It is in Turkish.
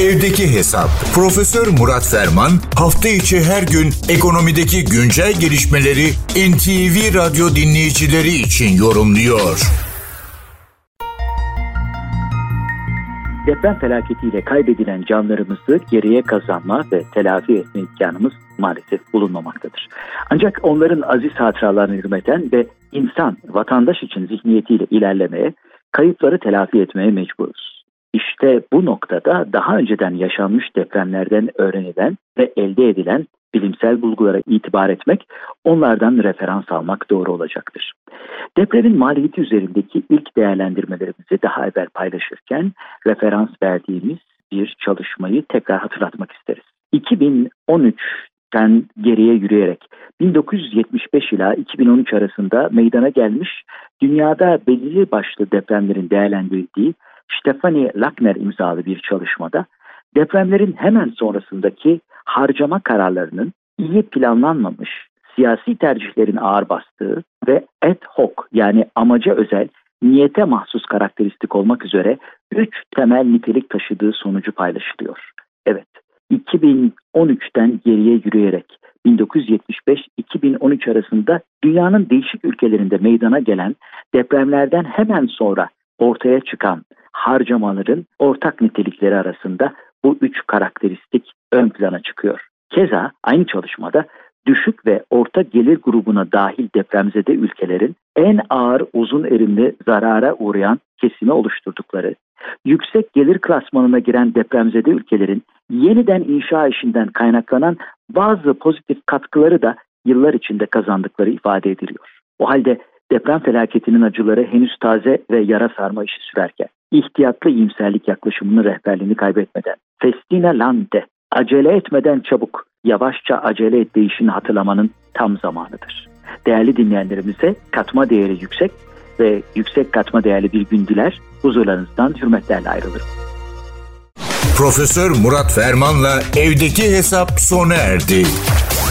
Evdeki Hesap. Profesör Murat Ferman hafta içi her gün ekonomideki güncel gelişmeleri NTV Radyo dinleyicileri için yorumluyor. Deprem felaketiyle kaybedilen canlarımızı geriye kazanma ve telafi etme imkanımız maalesef bulunmamaktadır. Ancak onların aziz hatıralarını hürmeten ve insan, vatandaş için zihniyetiyle ilerlemeye, kayıpları telafi etmeye mecburuz. İşte bu noktada daha önceden yaşanmış depremlerden öğrenilen ve elde edilen bilimsel bulgulara itibar etmek, onlardan referans almak doğru olacaktır. Depremin maliyeti üzerindeki ilk değerlendirmelerimizi daha evvel paylaşırken referans verdiğimiz bir çalışmayı tekrar hatırlatmak isteriz. 2013'ten geriye yürüyerek 1975 ila 2013 arasında meydana gelmiş dünyada belirli başlı depremlerin değerlendirildiği Stefanie Lackner imzalı bir çalışmada depremlerin hemen sonrasındaki harcama kararlarının iyi planlanmamış, siyasi tercihlerin ağır bastığı ve ad hoc yani amaca özel, niyete mahsus karakteristik olmak üzere üç temel nitelik taşıdığı sonucu paylaşılıyor. Evet, 2013'ten geriye yürüyerek 1975-2013 arasında dünyanın değişik ülkelerinde meydana gelen depremlerden hemen sonra ortaya çıkan harcamaların ortak nitelikleri arasında bu üç karakteristik ön plana çıkıyor. Keza aynı çalışmada düşük ve orta gelir grubuna dahil depremzede ülkelerin en ağır uzun erimli zarara uğrayan kesimi oluşturdukları, yüksek gelir klasmanına giren depremzede ülkelerin yeniden inşa işinden kaynaklanan bazı pozitif katkıları da yıllar içinde kazandıkları ifade ediliyor. O halde deprem felaketinin acıları henüz taze ve yara sarma işi sürerken, ihtiyatlı iyimserlik yaklaşımının rehberliğini kaybetmeden, festina lante, acele etmeden çabuk, yavaşça acele et değişini hatırlamanın tam zamanıdır. Değerli dinleyenlerimize katma değeri yüksek ve yüksek katma değerli bir gün diler, huzurlarınızdan hürmetlerle ayrılırım. Profesör Murat Ferman'la evdeki hesap sona erdi.